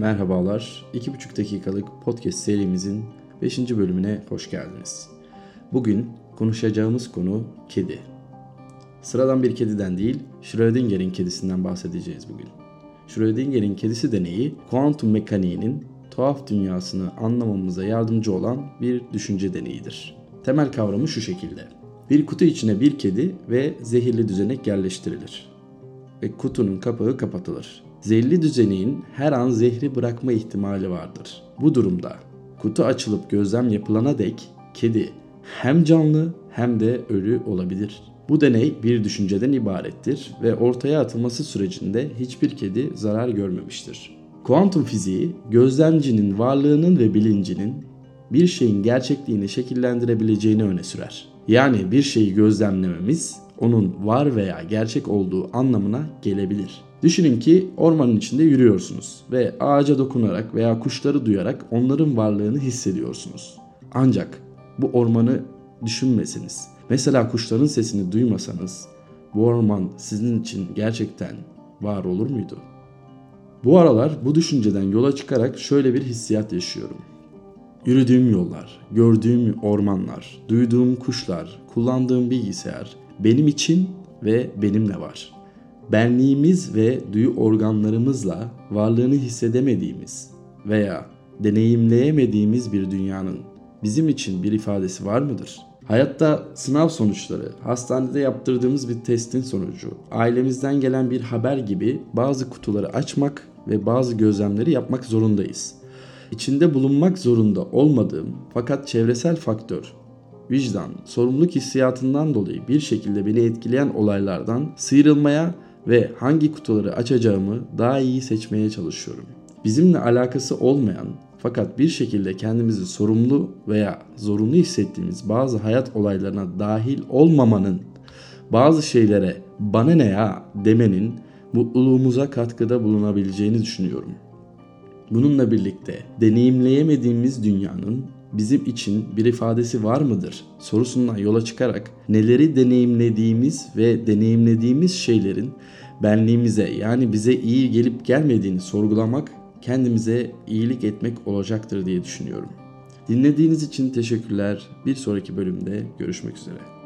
Merhabalar. 2,5 dakikalık podcast serimizin 5. bölümüne hoş geldiniz. Bugün konuşacağımız konu kedi. Sıradan bir kediden değil, Schrödinger'in kedisinden bahsedeceğiz bugün. Schrödinger'in kedisi deneyi, kuantum mekaniğinin tuhaf dünyasını anlamamıza yardımcı olan bir düşünce deneyidir. Temel kavramı şu şekilde. Bir kutu içine bir kedi ve zehirli düzenek yerleştirilir. Ve kutunun kapağı kapatılır. Zehirli düzeneğin her an zehri bırakma ihtimali vardır. Bu durumda kutu açılıp gözlem yapılana dek kedi hem canlı hem de ölü olabilir. Bu deney bir düşünceden ibarettir ve ortaya atılması sürecinde hiçbir kedi zarar görmemiştir. Kuantum fiziği gözlemcinin varlığının ve bilincinin bir şeyin gerçekliğini şekillendirebileceğini öne sürer. Yani bir şeyi gözlemlememiz onun var veya gerçek olduğu anlamına gelebilir. Düşünün ki ormanın içinde yürüyorsunuz ve ağaca dokunarak veya kuşları duyarak onların varlığını hissediyorsunuz. Ancak bu ormanı düşünmeseniz, mesela kuşların sesini duymasanız bu orman sizin için gerçekten var olur muydu? Bu aralar bu düşünceden yola çıkarak şöyle bir hissiyat yaşıyorum. Yürüdüğüm yollar, gördüğüm ormanlar, duyduğum kuşlar, kullandığım bilgisayar benim için ve benimle var. Benliğimiz ve duyu organlarımızla varlığını hissedemediğimiz veya deneyimleyemediğimiz bir dünyanın bizim için bir ifadesi var mıdır? Hayatta sınav sonuçları, hastanede yaptırdığımız bir testin sonucu, ailemizden gelen bir haber gibi bazı kutuları açmak ve bazı gözlemleri yapmak zorundayız. İçinde bulunmak zorunda olmadığım fakat çevresel faktör, vicdan, sorumluluk hissiyatından dolayı bir şekilde beni etkileyen olaylardan sıyrılmaya ve hangi kutuları açacağımı daha iyi seçmeye çalışıyorum. Bizimle alakası olmayan fakat bir şekilde kendimizi sorumlu veya zorunlu hissettiğimiz bazı hayat olaylarına dahil olmamanın, bazı şeylere bana ne ya demenin mutluluğumuza katkıda bulunabileceğini düşünüyorum. Bununla birlikte deneyimleyemediğimiz dünyanın bizim için bir ifadesi var mıdır sorusundan yola çıkarak neleri deneyimlediğimiz ve deneyimlediğimiz şeylerin benliğimize yani bize iyi gelip gelmediğini sorgulamak kendimize iyilik etmek olacaktır diye düşünüyorum. Dinlediğiniz için teşekkürler. Bir sonraki bölümde görüşmek üzere.